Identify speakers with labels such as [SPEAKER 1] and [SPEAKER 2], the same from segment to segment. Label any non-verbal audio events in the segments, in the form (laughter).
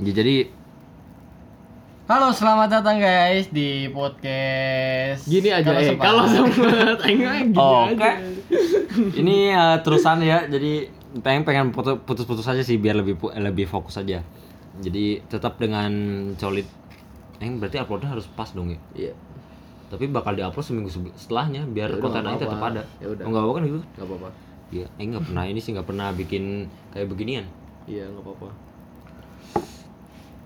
[SPEAKER 1] Ya, jadi
[SPEAKER 2] Halo, selamat datang guys di podcast.
[SPEAKER 3] Gini aja eh kalau sempat (laughs) aing gini
[SPEAKER 1] Oke.
[SPEAKER 3] aja.
[SPEAKER 1] ini eh, terusan ya. Jadi pengen pengen putu- putus-putus aja sih biar lebih lebih fokus aja. Jadi tetap dengan solid. Eh berarti uploadnya harus pas dong ya.
[SPEAKER 3] Iya.
[SPEAKER 1] Tapi bakal diupload seminggu setelahnya biar
[SPEAKER 3] Ya udah,
[SPEAKER 1] konten tetap ada.
[SPEAKER 3] Ya udah.
[SPEAKER 1] Oh, nggak apa-apa kan gitu?
[SPEAKER 3] Enggak apa-apa.
[SPEAKER 1] Iya, eh nggak pernah ini sih nggak pernah bikin kayak beginian.
[SPEAKER 3] Iya, enggak apa-apa.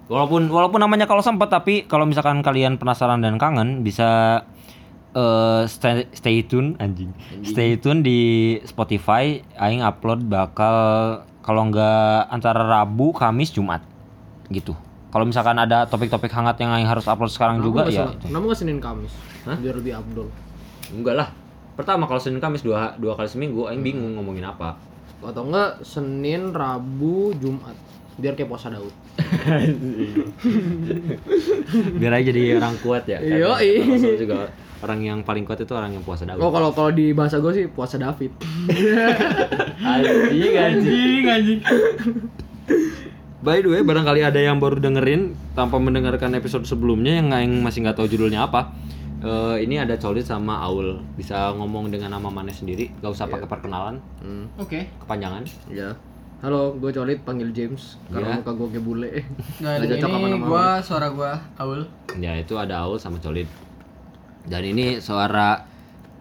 [SPEAKER 1] Walaupun walaupun namanya kalau sempat tapi kalau misalkan kalian penasaran dan kangen bisa eh stay, stay tune anjing. Stay tune di Spotify aing upload bakal kalau nggak antara Rabu, Kamis, Jumat gitu. Kalau misalkan ada topik-topik hangat yang aing harus upload sekarang juga ya. itu.
[SPEAKER 3] Kenapa enggak Senin Kamis?
[SPEAKER 1] Hah?
[SPEAKER 3] Biar lebih abdol.
[SPEAKER 1] Enggak lah. Pertama kalau Senin Kamis dua dua kali seminggu aing bingung ngomongin apa.
[SPEAKER 3] Atau enggak Senin, Rabu, Jumat. Biar kayak puasa Daud. (laughs)
[SPEAKER 1] Biar aja jadi orang kuat ya.
[SPEAKER 3] Iya, iya.
[SPEAKER 1] Juga orang yang paling kuat itu orang yang puasa Daud.
[SPEAKER 3] Oh, kalau kalau di bahasa gue sih puasa David. (laughs)
[SPEAKER 1] Anjing, anjing, anjing. By the way, barangkali ada yang baru dengerin tanpa mendengarkan episode sebelumnya yang yang masih nggak tahu judulnya apa. Eh, ini ada Colit sama Aul bisa ngomong dengan nama mana sendiri, gak usah pakai perkenalan,
[SPEAKER 3] Hmm.
[SPEAKER 2] Oke.
[SPEAKER 1] kepanjangan.
[SPEAKER 3] Ya. Halo, gue Colit panggil James karena
[SPEAKER 1] Iya.
[SPEAKER 3] muka gue kayak bule. (laughs)
[SPEAKER 2] Dan
[SPEAKER 3] Nggak cocok sama
[SPEAKER 2] ini
[SPEAKER 3] nama
[SPEAKER 2] gua suara gua Aul.
[SPEAKER 1] Ya itu ada Aul sama Colit. Dan ini suara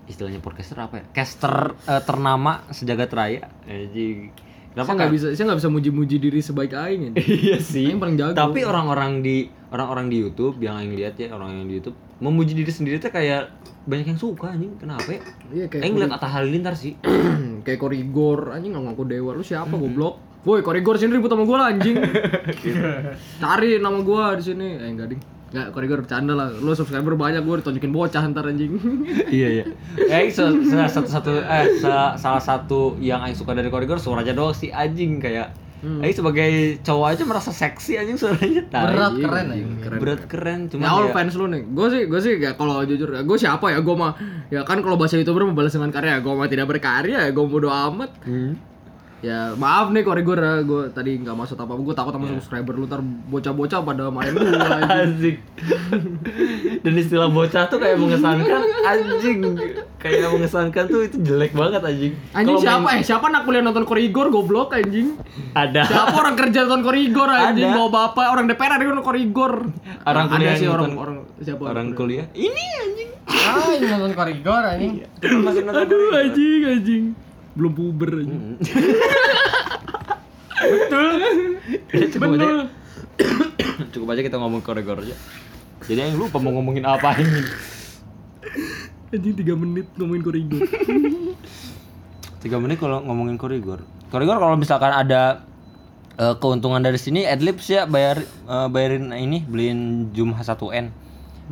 [SPEAKER 1] istilahnya podcaster apa ya? Caster eh, ternama sejagat raya. Anjing.
[SPEAKER 3] Kenapa
[SPEAKER 1] Kenapa
[SPEAKER 3] nggak bisa? Saya nggak bisa muji-muji diri sebaik aing ini. (laughs)
[SPEAKER 1] Iya sih.
[SPEAKER 3] Aing paling jago.
[SPEAKER 1] Tapi orang-orang di orang-orang di YouTube yang aing lihat ya orang yang di YouTube memuji diri sendiri tuh kayak banyak yang suka anjing. Kenapa ya?
[SPEAKER 3] Iya kayak
[SPEAKER 1] Aing ngeliat Atta Halilintar sih. (clears throat)
[SPEAKER 3] kayak korigor. Anjing nggak ngaku dewa. Lu siapa goblok? Woi korigor sini ribut sama gue lah anjing (laughs) cari nama gue di sini. Eh enggak ding. Nggak, korigor bercanda lah. Lu subscriber banyak, gue ditunjukin bocah ntar anjing. (laughs)
[SPEAKER 1] iya iya. Se- se- satu satu eh sa- salah satu yang aing suka dari Korigor suaranya doang sih anjing kayak Aing sebagai cowok aja merasa seksi anjing suaranya.
[SPEAKER 2] Berat
[SPEAKER 3] Iya,
[SPEAKER 2] keren aja.
[SPEAKER 3] keren.
[SPEAKER 1] Berat keren cuma
[SPEAKER 3] Ya all
[SPEAKER 1] ya,
[SPEAKER 3] fans lu nih. Gue sih, gue sih ya kalau jujur, gue siapa ya? Gue mah ya kan kalau bahasa youtuber membalas dengan karya. Gue mah tidak berkarya, gue bodo amat.
[SPEAKER 1] Hmm.
[SPEAKER 3] Ya maaf nih korigor ya, gue tadi nggak maksud apa apa. Gue takut sama subscriber lu ntar bocah-bocah pada main (laughs) gue.
[SPEAKER 1] Asik. (laughs) Dan istilah bocah tuh kayak mengesankan anjing. Kayak mengesankan tuh itu jelek banget anjing.
[SPEAKER 3] Anjing
[SPEAKER 1] Kalau
[SPEAKER 3] siapa
[SPEAKER 1] main-
[SPEAKER 3] eh siapa anak kuliah nonton korigor goblok anjing.
[SPEAKER 1] Ada.
[SPEAKER 3] Siapa orang kerja nonton korigor anjing
[SPEAKER 1] Ada.
[SPEAKER 3] bawa bapak orang DPR ada nonton korigor.
[SPEAKER 1] Orang
[SPEAKER 3] ada
[SPEAKER 1] kuliah
[SPEAKER 3] sih
[SPEAKER 1] yang
[SPEAKER 3] orang
[SPEAKER 1] nonton-
[SPEAKER 3] orang siapa
[SPEAKER 1] Orang kuliah. Ini anjing.
[SPEAKER 2] Ah, ini nonton korigor anjing.
[SPEAKER 1] Masih nonton
[SPEAKER 3] Aduh anjing anjing. Belum puber anjing. (laughs)
[SPEAKER 1] cukup aja. (coughs) cukup aja kita ngomong koridor aja. Jadi yang lupa mau ngomongin apa ini.
[SPEAKER 3] Anjing 3 menit ngomongin korigor. (laughs)
[SPEAKER 1] Tiga menit kalau ngomongin koridor. Koridor kalau misalkan ada eh, keuntungan dari sini adlibs ya bayar eh, bayarin ini beliin Zoom H1N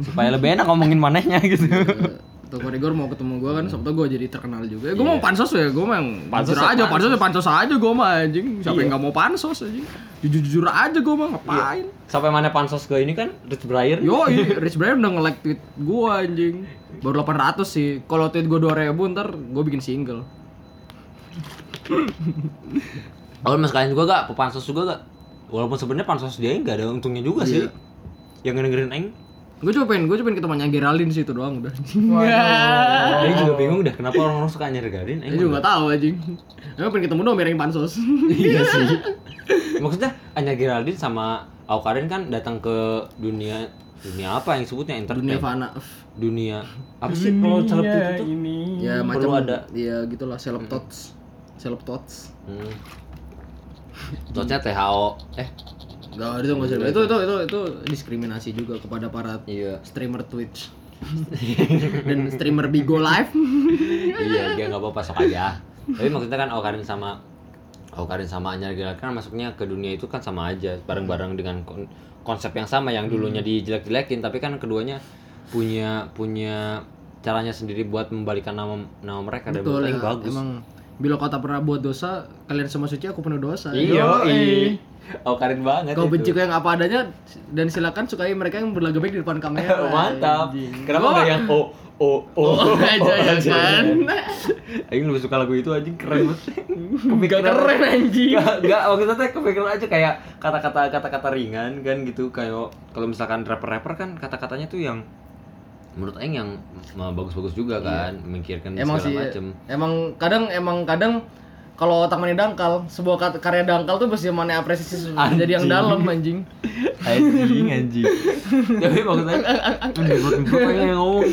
[SPEAKER 1] supaya lebih enak ngomongin manehnya gitu. (laughs)
[SPEAKER 3] Tuh korigor mau ketemu gue kan, sebetulnya gue jadi terkenal juga. Gue mau pansos ya, gue mau
[SPEAKER 1] Pansos ya
[SPEAKER 3] aja,
[SPEAKER 1] pansos.
[SPEAKER 3] pansos ya pansos aja gue mah anjing. Siapa yang nggak mau pansos anjing? Jujur jujur aja gue mah ngapain?
[SPEAKER 1] Sampai mana pansos ke ini kan Rich Brian.
[SPEAKER 3] Yo, Rich Brian udah nge-like tweet gue anjing. Baru 800 sih. Kalau tweet gue 2000 ntar gue bikin single.
[SPEAKER 1] Oh, mas kalian juga gak? Pansos juga gak? Walaupun sebenarnya pansos dia nggak ada untungnya juga sih. Yang dengerin aing.
[SPEAKER 3] Gue cuma pengen, gue cuma pengen ketemunya Geraldine sih itu doang udah.
[SPEAKER 1] Aing juga bingung dah kenapa orang-orang suka nyergarin.
[SPEAKER 3] Gue juga gak tahu anjing. Emang pengen ketemu dong biar yang pansos. (laughs)
[SPEAKER 1] iya sih. (laughs) Maksudnya Anya Geraldine sama Aukarin kan datang ke dunia dunia apa yang sebutnya entertain?
[SPEAKER 3] Dunia fana.
[SPEAKER 1] Dunia apa sih kalau celebrity itu?
[SPEAKER 2] ini.
[SPEAKER 3] Ya
[SPEAKER 1] Perlu
[SPEAKER 3] macam
[SPEAKER 1] ada.
[SPEAKER 3] Ya gitulah seleb tots. Seleb tots.
[SPEAKER 1] Hmm. Contohnya THO eh
[SPEAKER 3] Gak itu nggak usah. Itu itu itu itu diskriminasi juga kepada para
[SPEAKER 1] iya
[SPEAKER 3] streamer Twitch (laughs) dan streamer Bigo Live.
[SPEAKER 1] iya dia nggak apa-apa sok aja. Tapi maksudnya kan Aukarin sama Aukarin sama Anya Geraldine kan masuknya ke dunia itu kan sama aja bareng-bareng dengan kon- konsep yang sama yang dulunya dijelek-jelekin tapi kan keduanya punya punya caranya sendiri buat membalikan nama nama mereka dan
[SPEAKER 3] Betul ya.
[SPEAKER 1] Aing bagus.
[SPEAKER 3] Emang Bila kau tak pernah buat dosa, kalian semua suci, aku penuh dosa.
[SPEAKER 1] Iya,
[SPEAKER 2] Yoi.
[SPEAKER 1] Oh, keren banget
[SPEAKER 3] Kau benci yang apa adanya dan silakan sukai mereka yang berlaga baik di depan kamera. (laughs)
[SPEAKER 1] Mantap. Kenapa enggak yang oh oh oh,
[SPEAKER 3] Oh, aja ya kan.
[SPEAKER 1] Aing lebih suka lagu itu anjing keren banget. (laughs)
[SPEAKER 3] Gak keren anjing.
[SPEAKER 1] Enggak, enggak maksudnya teh kepikiran aja kayak kata-kata kata-kata ringan kan gitu kayak kalau misalkan rapper-rapper kan kata-katanya tuh yang menurut Aing yang bagus-bagus juga kan, memikirkan
[SPEAKER 3] Emang sih.
[SPEAKER 1] segala macem.
[SPEAKER 3] Emang kadang emang kadang kalau otak mana dangkal, sebuah karya dangkal tuh pasti mana apresiasi jadi yang
[SPEAKER 1] Anjing.
[SPEAKER 3] dalam anjing. (laughs)
[SPEAKER 1] Anjing anjing. Tapi maksudnya yang ngomong.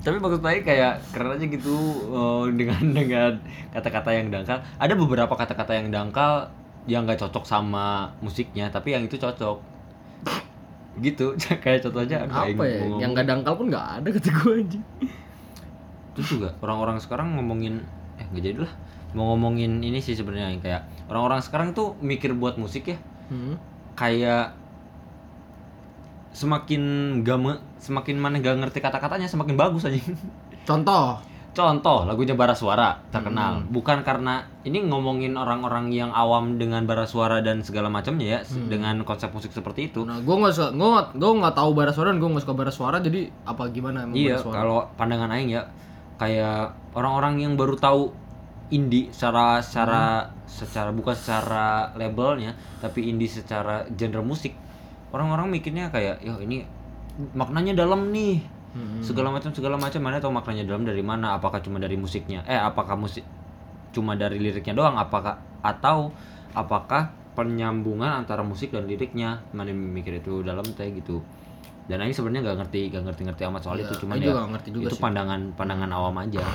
[SPEAKER 1] Tapi maksud saya kayak keren aja gitu eh, dengan dengan kata-kata yang dangkal. Ada beberapa kata-kata yang dangkal yang gak cocok sama musiknya, tapi yang itu cocok. Gitu, (laughs) kayak contoh aja aduh, aing
[SPEAKER 3] Apa ya?
[SPEAKER 1] ngomong.
[SPEAKER 3] Yang gak dangkal pun gak ada (laughs) kata gue anjing.
[SPEAKER 1] Terus juga orang-orang sekarang ngomongin eh nggak jadi lah. Mau ngomongin ini sih sebenarnya yang kayak orang-orang sekarang tuh mikir buat musik ya
[SPEAKER 3] Hmm.
[SPEAKER 1] kayak semakin gak me- semakin mana gak ngerti kata-katanya semakin bagus aja.
[SPEAKER 3] Contoh,
[SPEAKER 1] Contoh lagunya Bara Suara terkenal. Bukan karena ini ngomongin orang-orang yang awam dengan bara suara dan segala macamnya ya dengan konsep musik seperti itu.
[SPEAKER 3] Nah, gue nggak suka, gue gue nggak tahu bara suara dan gue nggak suka bara suara. Jadi apa gimana emang
[SPEAKER 1] Iya, kalau pandangan aing ya kayak orang-orang yang baru tahu indie secara secara secara bukan secara labelnya, tapi indie secara genre musik. Orang-orang mikirnya kayak, "Yo, ini maknanya dalam nih."
[SPEAKER 3] Hmm.
[SPEAKER 1] Segala macam segala macam mana tahu maknanya dalam dari mana? Apakah cuma dari musiknya? Eh, apakah musik cuma dari liriknya doang? Apakah atau apakah penyambungan antara musik dan liriknya? Mana mikir itu dalam teh gitu. Dan aing sebenarnya nggak ngerti, nggak ngerti-ngerti amat soal
[SPEAKER 3] Iya,
[SPEAKER 1] itu, cuman
[SPEAKER 3] aing
[SPEAKER 1] ya
[SPEAKER 3] ngerti juga
[SPEAKER 1] itu
[SPEAKER 3] sih.
[SPEAKER 1] pandangan pandangan awam aja.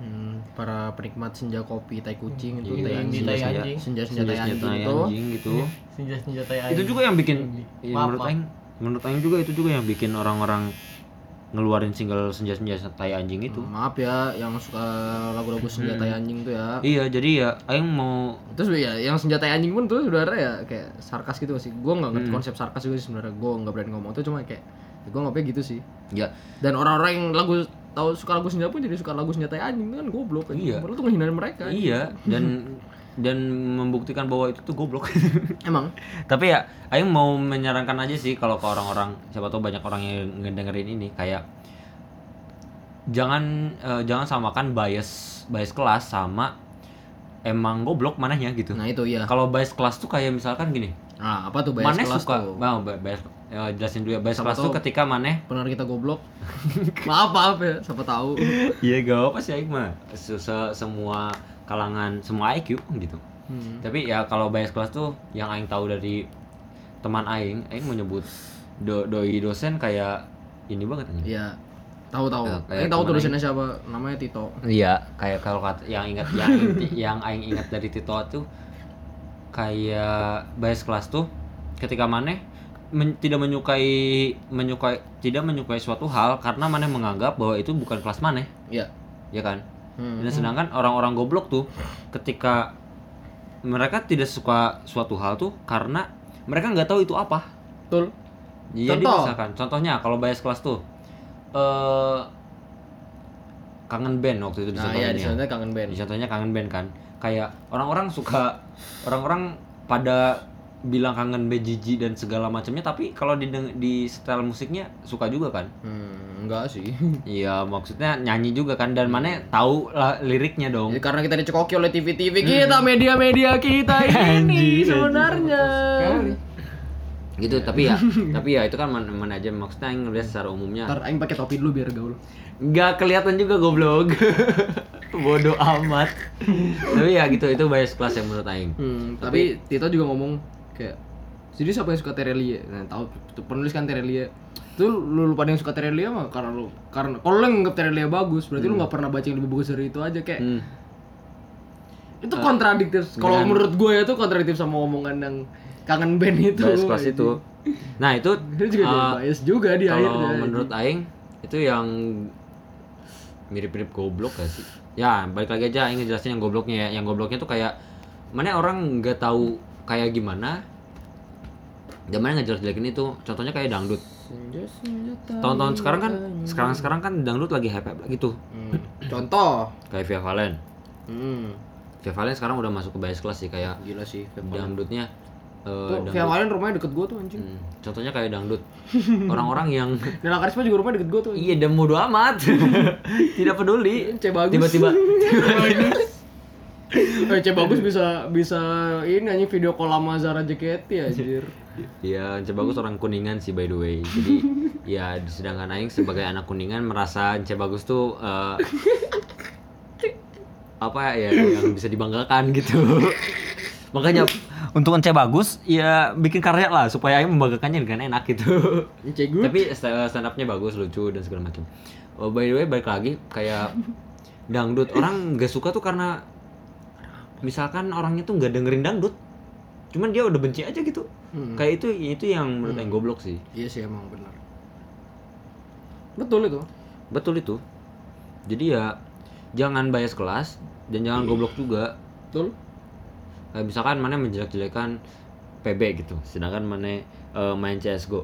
[SPEAKER 3] Hmm, para penikmat senja kopi tai kucing itu
[SPEAKER 1] Iya,
[SPEAKER 3] tai anjing,
[SPEAKER 2] tai
[SPEAKER 1] senja-
[SPEAKER 2] anjing.
[SPEAKER 3] senja senja tai anjing
[SPEAKER 1] senjata
[SPEAKER 3] itu.
[SPEAKER 1] anjing gitu.
[SPEAKER 2] Senjata-senjata yang
[SPEAKER 1] Itu juga yang bikin ya, menurut aing menurut aing juga itu juga yang bikin orang-orang ngeluarin single senja-senja tai anjing itu.
[SPEAKER 3] Maaf ya yang suka lagu-lagu senja tai anjing tuh ya.
[SPEAKER 1] Iya, jadi ya aing mau
[SPEAKER 3] Terus ya yang senjata anjing pun tuh sebenarnya ya kayak sarkas gitu sih. Gue nggak
[SPEAKER 1] Hmm.
[SPEAKER 3] ngerti konsep sarkas juga sih sebenarnya. Gue nggak berani ngomong tuh cuma kayak ya gue ngapain gitu sih.
[SPEAKER 1] ya
[SPEAKER 3] Dan orang-orang yang lagu tahu suka lagu senja pun jadi suka lagu senjata anjing kan goblok kan.
[SPEAKER 1] Iya.
[SPEAKER 3] Lu tuh ngehinarin mereka.
[SPEAKER 1] Iya, dan (laughs) dan membuktikan bahwa itu tuh goblok. (laughs)
[SPEAKER 3] Emang
[SPEAKER 1] Tapi ya, Aing mau menyarankan aja sih kalau ke orang-orang, siapa tahu banyak orang yang ngedengerin ini kayak jangan eh, jangan samakan bias bias kelas sama emang goblok mananya gitu.
[SPEAKER 3] nah itu iya.
[SPEAKER 1] Kalau bias kelas tuh kayak misalkan gini,
[SPEAKER 3] Nah, apa tuh bias
[SPEAKER 1] maneh
[SPEAKER 3] kelas
[SPEAKER 1] suka,
[SPEAKER 3] tuh?
[SPEAKER 1] mau bias ya, jelasin dulu ya. Bias
[SPEAKER 3] Siapa
[SPEAKER 1] kelas tuh ketika maneh
[SPEAKER 3] Pendengar kita goblok. (laughs) maaf maaf ya, siapa tahu.
[SPEAKER 1] Iya gak apa sih Aing mah Se- se- semua kalangan semua IQ gitu.
[SPEAKER 3] Hmm.
[SPEAKER 1] Tapi ya kalau bias kelas tuh yang aing tahu dari teman aing, aing menyebut do doi dosen kayak ini banget aja.
[SPEAKER 3] Iya. Tahu tahu. Ini tahu
[SPEAKER 1] kemarin-
[SPEAKER 3] tulisannya siapa? Namanya Tito.
[SPEAKER 1] Iya, kayak kalau kata yang ingat yang (laughs) yang aing ingat dari Tito tuh kayak bias kelas tuh ketika maneh men- tidak menyukai menyukai tidak menyukai suatu hal karena maneh menganggap bahwa itu bukan kelas maneh,
[SPEAKER 3] Iya.
[SPEAKER 1] ya kan?
[SPEAKER 3] Hmm.
[SPEAKER 1] Dan sedangkan orang-orang goblok tuh ketika mereka tidak suka suatu hal tuh karena mereka nggak tahu itu apa.
[SPEAKER 3] Betul.
[SPEAKER 1] Jadi
[SPEAKER 3] Contoh.
[SPEAKER 1] misalkan, contohnya kalau bias kelas tuh eh kangen band waktu itu
[SPEAKER 3] Nah,
[SPEAKER 1] dicontohin
[SPEAKER 3] iya
[SPEAKER 1] ya.
[SPEAKER 3] di sana kangen band.
[SPEAKER 1] Contohnya kangen band kan. Kayak orang-orang suka orang-orang pada bilang kangen band jijik dan segala macamnya tapi kalau di di setel musiknya suka juga kan.
[SPEAKER 3] Hmm, enggak sih. (laughs)
[SPEAKER 1] Iya, maksudnya nyanyi juga kan dan mana tahu lah liriknya dong.
[SPEAKER 3] Jadi karena kita dicekoki oleh TV-TV kita, media-media kita (laughs) ini sebenarnya.
[SPEAKER 1] gitu tapi ya (laughs) tapi ya itu kan mana mana aja maksudnya yang ngeliat secara umumnya
[SPEAKER 3] Ntar aing pakai topi dulu biar gaul.
[SPEAKER 1] nggak kelihatan juga goblok bodoh amat tapi ya gitu itu bias kelas yang menurut aing
[SPEAKER 3] Hmm, tapi Tito juga ngomong kayak jadi siapa yang suka Terelie? Nah, tahu tuh penulis kan Terelie. Itu lu, lu pada yang suka Terelie mah karena lu karena kalau lu nganggap Terelie bagus, berarti lu nggak pernah baca yang lebih bagus dari itu aja kayak.
[SPEAKER 1] hmm.
[SPEAKER 3] Itu kontradiktif. Kalau
[SPEAKER 1] dengan-
[SPEAKER 3] menurut gue itu kontradiktif sama omongan yang kangen band itu.
[SPEAKER 1] bias kelas itu nah itu (laughs)
[SPEAKER 3] Itu juga
[SPEAKER 1] uh,
[SPEAKER 3] bias juga di
[SPEAKER 1] kalau
[SPEAKER 3] akhirnya.
[SPEAKER 1] menurut aing itu yang mirip-mirip goblok gak sih ya balik lagi aja aing ngejelasin yang gobloknya ya yang gobloknya tuh kayak mana orang nggak tahu kayak gimana dan mana ngejelas jelekin itu contohnya kayak dangdut tahun-tahun sekarang kan sekarang sekarang kan dangdut lagi hype lagi tuh
[SPEAKER 3] Hmm. Contoh,
[SPEAKER 1] kayak Via Valen
[SPEAKER 3] Hmm.
[SPEAKER 1] Via Valen sekarang udah masuk ke bias kelas sih kayak
[SPEAKER 3] Gila sih.
[SPEAKER 1] Dangdutnya
[SPEAKER 3] Tuh,
[SPEAKER 1] dangdut.
[SPEAKER 3] Via Valen rumahnya deket gua tuh anjing.
[SPEAKER 1] Hmm, contohnya kayak dangdut orang-orang yang (laughs)
[SPEAKER 3] Nela Karisma juga rumahnya deket gua tuh.
[SPEAKER 1] iya dan bodo amat (laughs) tidak peduli
[SPEAKER 3] C bagus. (laughs)
[SPEAKER 1] tiba-tiba
[SPEAKER 3] Eh, C bagus bisa bisa ini anjing video call sama Zara JKT anjir.
[SPEAKER 1] Ya Ence Bagus orang kuningan sih by the way. Jadi (laughs) ya sedangkan Aing sebagai anak kuningan merasa Ence Bagus tuh eh, (laughs) apa ya yang bisa dibanggakan gitu. (laughs) Makanya untuk Ence Bagus ya bikin karya lah supaya Aing membanggakannya dengan enak gitu. Tapi stand stand up-nya bagus lucu dan segala macam. Oh, by the way balik lagi kayak dangdut. Orang gak suka tuh karena misalkan orangnya tuh nggak dengerin dangdut cuman dia udah benci aja gitu
[SPEAKER 3] Hmm.
[SPEAKER 1] kayak itu itu yang menurut yang goblok sih
[SPEAKER 3] Iya sih emang benar. Betul itu.
[SPEAKER 1] betul itu jadi ya jangan bias kelas dan jangan goblok juga
[SPEAKER 3] Betul.
[SPEAKER 1] kayak misalkan mana menjelek-jelekan PB gitu sedangkan mana eh, main CSGO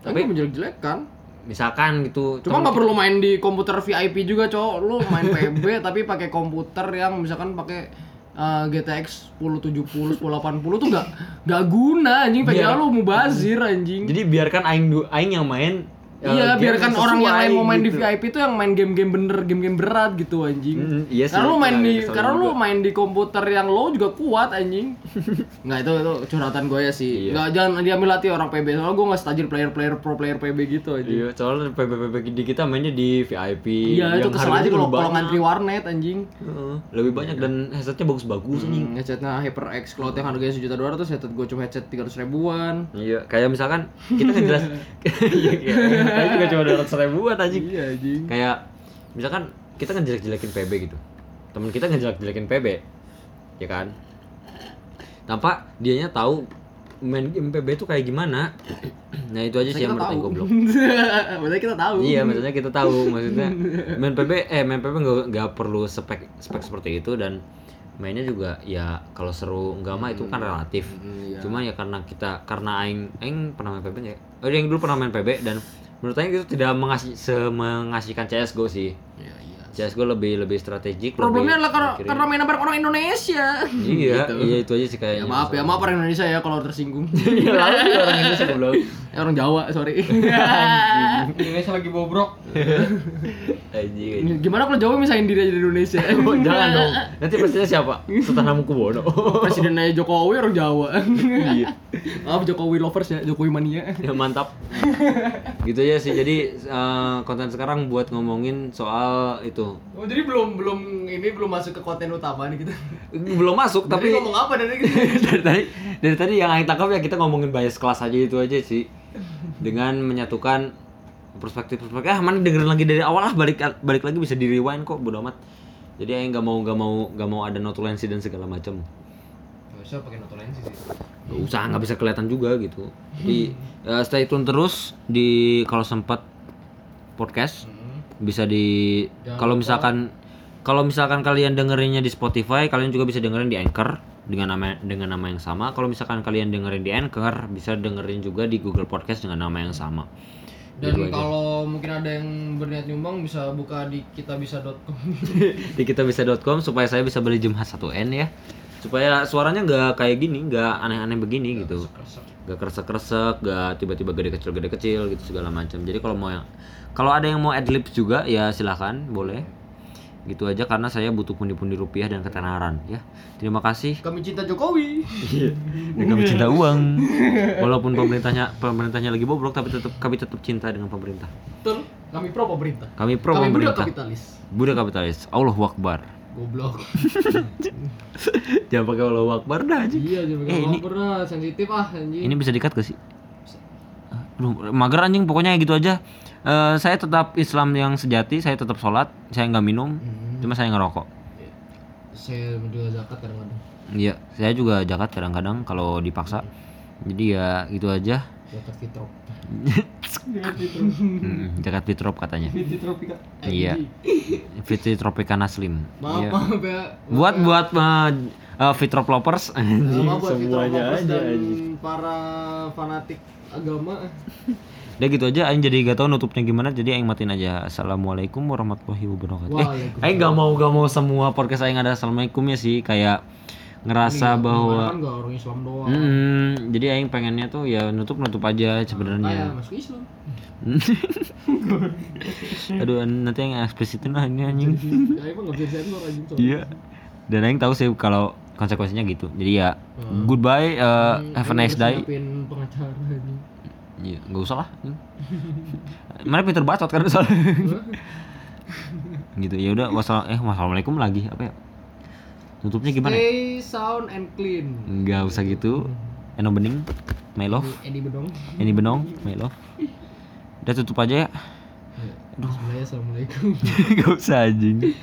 [SPEAKER 3] Tapi menjelek-jelekan.
[SPEAKER 1] misalkan gitu
[SPEAKER 3] Cuma nggak perlu main di komputer VIP juga, cowok. Lu main PB (laughs) tapi pakai komputer yang misalkan pakai uh, GTX 1070, 1080 tuh nggak nggak guna anjing. PGA
[SPEAKER 1] Biar-
[SPEAKER 3] lu mubazir anjing.
[SPEAKER 1] Jadi biarkan aing aing yang main.
[SPEAKER 3] Iya, biarkan orang yang lain mau main di
[SPEAKER 1] gitu.
[SPEAKER 3] VIP tuh yang main game-game bener, game-game berat gitu anjing.
[SPEAKER 1] Mm, iya sih,
[SPEAKER 3] karena lu main
[SPEAKER 1] itu
[SPEAKER 3] di
[SPEAKER 1] kesel
[SPEAKER 3] karena lu main di komputer yang low juga kuat anjing. (laughs) Nggak itu itu curhatan gue ya sih.
[SPEAKER 1] Iya.
[SPEAKER 3] Nggak jangan diambil hati orang PB. Soalnya gue nggak setajir player-player pro player PB gitu anjing.
[SPEAKER 1] Iya, soalnya PBPB di kita mainnya di VIP.
[SPEAKER 3] Iya, itu kesel aja kalau kalau ngantri warnet anjing.
[SPEAKER 1] Heeh, lebih banyak dan headsetnya bagus-bagus anjing.
[SPEAKER 3] Hmm, headsetnya HyperX Cloud yang harganya sejuta dua ratus, headset gue cuma headset tiga ribuan.
[SPEAKER 1] Iya, kayak misalkan kita ngejelas (laughs) (laughs) Kayak juga cuma 200 ribuan anjing.
[SPEAKER 3] Iya anjing.
[SPEAKER 1] Kayak misalkan kita ngejelek-jelekin PB gitu. Temen kita ngejelek-jelekin PB. Ya kan? Tanpa dianya tahu main game PB itu kayak gimana. Nah, itu aja sih yang menurut Aing goblok. (laughs)
[SPEAKER 3] Maksudnya kita tahu.
[SPEAKER 1] Iya, maksudnya kita tahu maksudnya main PB eh main PB nggak perlu spek spek seperti itu dan mainnya juga ya kalau seru nggak mah itu kan relatif.
[SPEAKER 3] Hmm, iya.
[SPEAKER 1] Cuma ya karena kita karena aing aing pernah main PB ya. Oh, yang dulu pernah main PB dan menurut aing itu tidak mengasih mengasihkan CS:GO sih.
[SPEAKER 3] Iya, iya.
[SPEAKER 1] CS:GO lebih lebih strategik
[SPEAKER 3] Problemnya
[SPEAKER 1] lebih
[SPEAKER 3] adalah karena
[SPEAKER 1] mikirin.
[SPEAKER 3] karena mainnya bareng orang Indonesia.
[SPEAKER 1] Iya,
[SPEAKER 3] Gitu.
[SPEAKER 1] iya itu aja sih
[SPEAKER 3] Ya
[SPEAKER 1] kayaknya.
[SPEAKER 3] maaf ya, maaf orang Indonesia ya kalau tersinggung. (laughs)
[SPEAKER 1] Iya, orang Indonesia goblok.
[SPEAKER 3] Eh, (laughs) orang Jawa, sorry. (laughs)
[SPEAKER 2] Indonesia lagi bobrok.
[SPEAKER 1] Anjing.
[SPEAKER 3] Gimana kalau Jawa misahin diri aja dari Indonesia?
[SPEAKER 1] Oh, Jangan dong. Nanti presidennya siapa? Sultan Hamengkubuwono.
[SPEAKER 3] Presidennya Jokowi orang Jawa.
[SPEAKER 1] Iya.
[SPEAKER 3] Maaf Jokowi lovers ya, Jokowi mania.
[SPEAKER 1] ya mantap gitu ya sih jadi eh, konten sekarang buat ngomongin soal itu
[SPEAKER 3] Oh, jadi belum belum ini belum masuk ke konten utama nih kita. (laughs)
[SPEAKER 1] belum masuk
[SPEAKER 3] Tapi
[SPEAKER 1] tapi
[SPEAKER 3] ngomong apa dari kita? (laughs)
[SPEAKER 1] dari tadi dari tadi yang Aing tangkap ya kita ngomongin bias kelas aja itu aja sih. Dengan menyatukan perspektif perspektif ah mana dengerin lagi dari awal lah balik balik lagi bisa di rewind kok bodo amat. Jadi Aing nggak mau nggak mau nggak mau ada notulensi dan segala macam.
[SPEAKER 2] Gak usah pakai notulensi sih.
[SPEAKER 1] Gak usah nggak bisa kelihatan juga gitu. Di ya, stay tune terus di kalau sempat podcast bisa di kalau misalkan kalau misalkan kalian dengerinnya di Spotify kalian juga bisa dengerin di Anchor dengan nama dengan nama yang sama. Kalau misalkan kalian dengerin di Anchor bisa dengerin juga di Google Podcast dengan nama yang sama.
[SPEAKER 2] Dan
[SPEAKER 1] Gitu
[SPEAKER 2] kalau mungkin ada yang berniat nyumbang bisa buka di kitabisa.com. (laughs)
[SPEAKER 1] di kitabisa.com supaya saya bisa beli Jumhat 1N ya supaya suaranya nggak kayak gini nggak aneh-aneh begini gitu gak kresek-kresek, gak tiba-tiba gede kecil gede kecil gitu segala macam. Jadi kalau mau yang kalau ada yang mau adlibs juga ya silahkan boleh. Gitu aja karena saya butuh pundi-pundi rupiah dan ketenaran ya. Terima kasih.
[SPEAKER 2] Kami cinta Jokowi.
[SPEAKER 1] Dan kami cinta uang. Walaupun pemerintahnya pemerintahnya lagi bobrok tapi tetap kami tetap cinta dengan pemerintah.
[SPEAKER 3] Betul. Kami pro pemerintah.
[SPEAKER 1] Kami pro
[SPEAKER 3] Kami budak
[SPEAKER 1] pemerintah.
[SPEAKER 3] kapitalis.
[SPEAKER 1] Budak kapitalis. Allahu Akbar.
[SPEAKER 2] Goblok.
[SPEAKER 1] Jangan pakai Allahu Akbar dah aja.
[SPEAKER 3] Iya, jadi
[SPEAKER 1] Eh, ini-
[SPEAKER 3] berat, sensitif ah anjing.
[SPEAKER 1] Ini bisa dikat gak sih? Aduh, mager anjing pokoknya gitu aja. Eh, saya tetap Islam yang sejati, saya tetap sholat, saya nggak minum, cuma saya ngerokok.
[SPEAKER 2] Saya juga zakat kadang-kadang.
[SPEAKER 1] Iya, saya juga jakat kadang-kadang kalau dipaksa. Jadi ya gitu aja.
[SPEAKER 2] Fitrah.
[SPEAKER 1] Hmm, Jagat Fitrop katanya.
[SPEAKER 4] Fiti Tropika.
[SPEAKER 1] Iya. Fitri Tropicana Slim.
[SPEAKER 3] Maaf,
[SPEAKER 1] Iya.
[SPEAKER 3] maaf ya.
[SPEAKER 1] Buat buat uh, uh, Fitrop lovers.
[SPEAKER 5] Semuanya aja,
[SPEAKER 3] para fanatik agama.
[SPEAKER 1] Udah gitu aja aing jadi gak tahu nutupnya gimana jadi aing matiin aja. Assalamualaikum warahmatullahi wabarakatuh. Eh, aing gak mau gak mau semua podcast aing ada assalamualaikum ya sih kayak ngerasa
[SPEAKER 3] Ini
[SPEAKER 1] bahwa
[SPEAKER 3] kan gak orang Islam doang.
[SPEAKER 1] Hmm, jadi aing pengennya tuh ya nutup nutup aja sebenarnya.
[SPEAKER 3] masuk Islam. (laughs)
[SPEAKER 1] Aduh nanti yang eksplisitin lah ini anjing. (laughs)
[SPEAKER 3] Ya.
[SPEAKER 1] Iya. Dan aing tahu sih kalau konsekuensinya gitu. Jadi ya goodbye, uh, have a nice day. Iya, nggak usah lah. Mana pinter bacot kan soalnya. (laughs) gitu ya udah wassalam eh wassalamualaikum lagi apa ya? Tutupnya gimana? ya?
[SPEAKER 3] Stay sound and clean.
[SPEAKER 1] Nggak usah gitu. Eno bening, my love.
[SPEAKER 3] Edi Bedong.
[SPEAKER 1] Ini benong, my love. Udah tutup aja ya.
[SPEAKER 3] Bismillahirrahmanirrahim. (laughs)
[SPEAKER 1] Gak usah anjing.